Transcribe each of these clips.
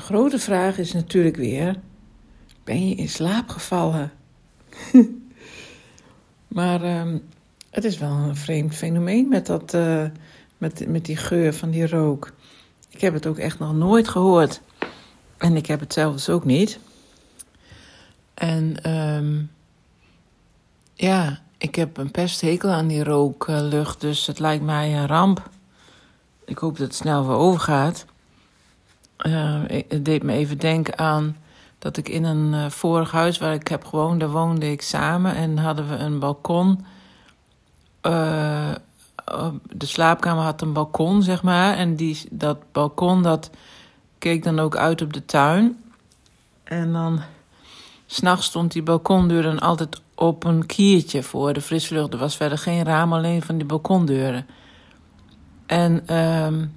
De grote vraag is natuurlijk weer: ben je in slaap gevallen? maar ehm, het is wel een vreemd fenomeen met, dat, uh, met, met die geur van die rook. Ik heb het ook echt nog nooit gehoord. En ik heb het zelfs ook niet. En um, ja, ik heb een pesthekel aan die rooklucht, dus het lijkt mij een ramp. Ik hoop dat het snel weer overgaat. Uh, het deed me even denken aan dat ik in een uh, vorig huis waar ik heb gewoond, daar woonde ik samen en hadden we een balkon. Uh, de slaapkamer had een balkon, zeg maar. En die, dat balkon dat keek dan ook uit op de tuin. En dan s'nachts stond die balkondeur dan altijd op een kiertje voor de frislucht. Er was verder geen raam, alleen van die balkondeuren. En, um,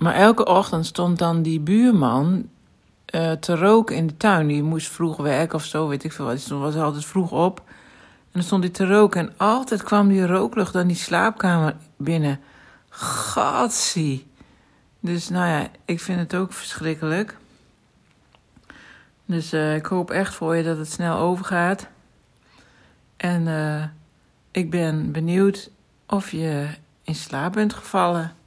maar elke ochtend stond dan die buurman uh, te roken in de tuin. Die moest vroeg werken of zo, weet ik veel wat. Die was altijd vroeg op. En dan stond hij te roken. En altijd kwam die rooklucht dan die slaapkamer binnen. Gatsie. Dus nou ja, ik vind het ook verschrikkelijk. Dus uh, ik hoop echt voor je dat het snel overgaat. En uh, ik ben benieuwd of je in slaap bent gevallen.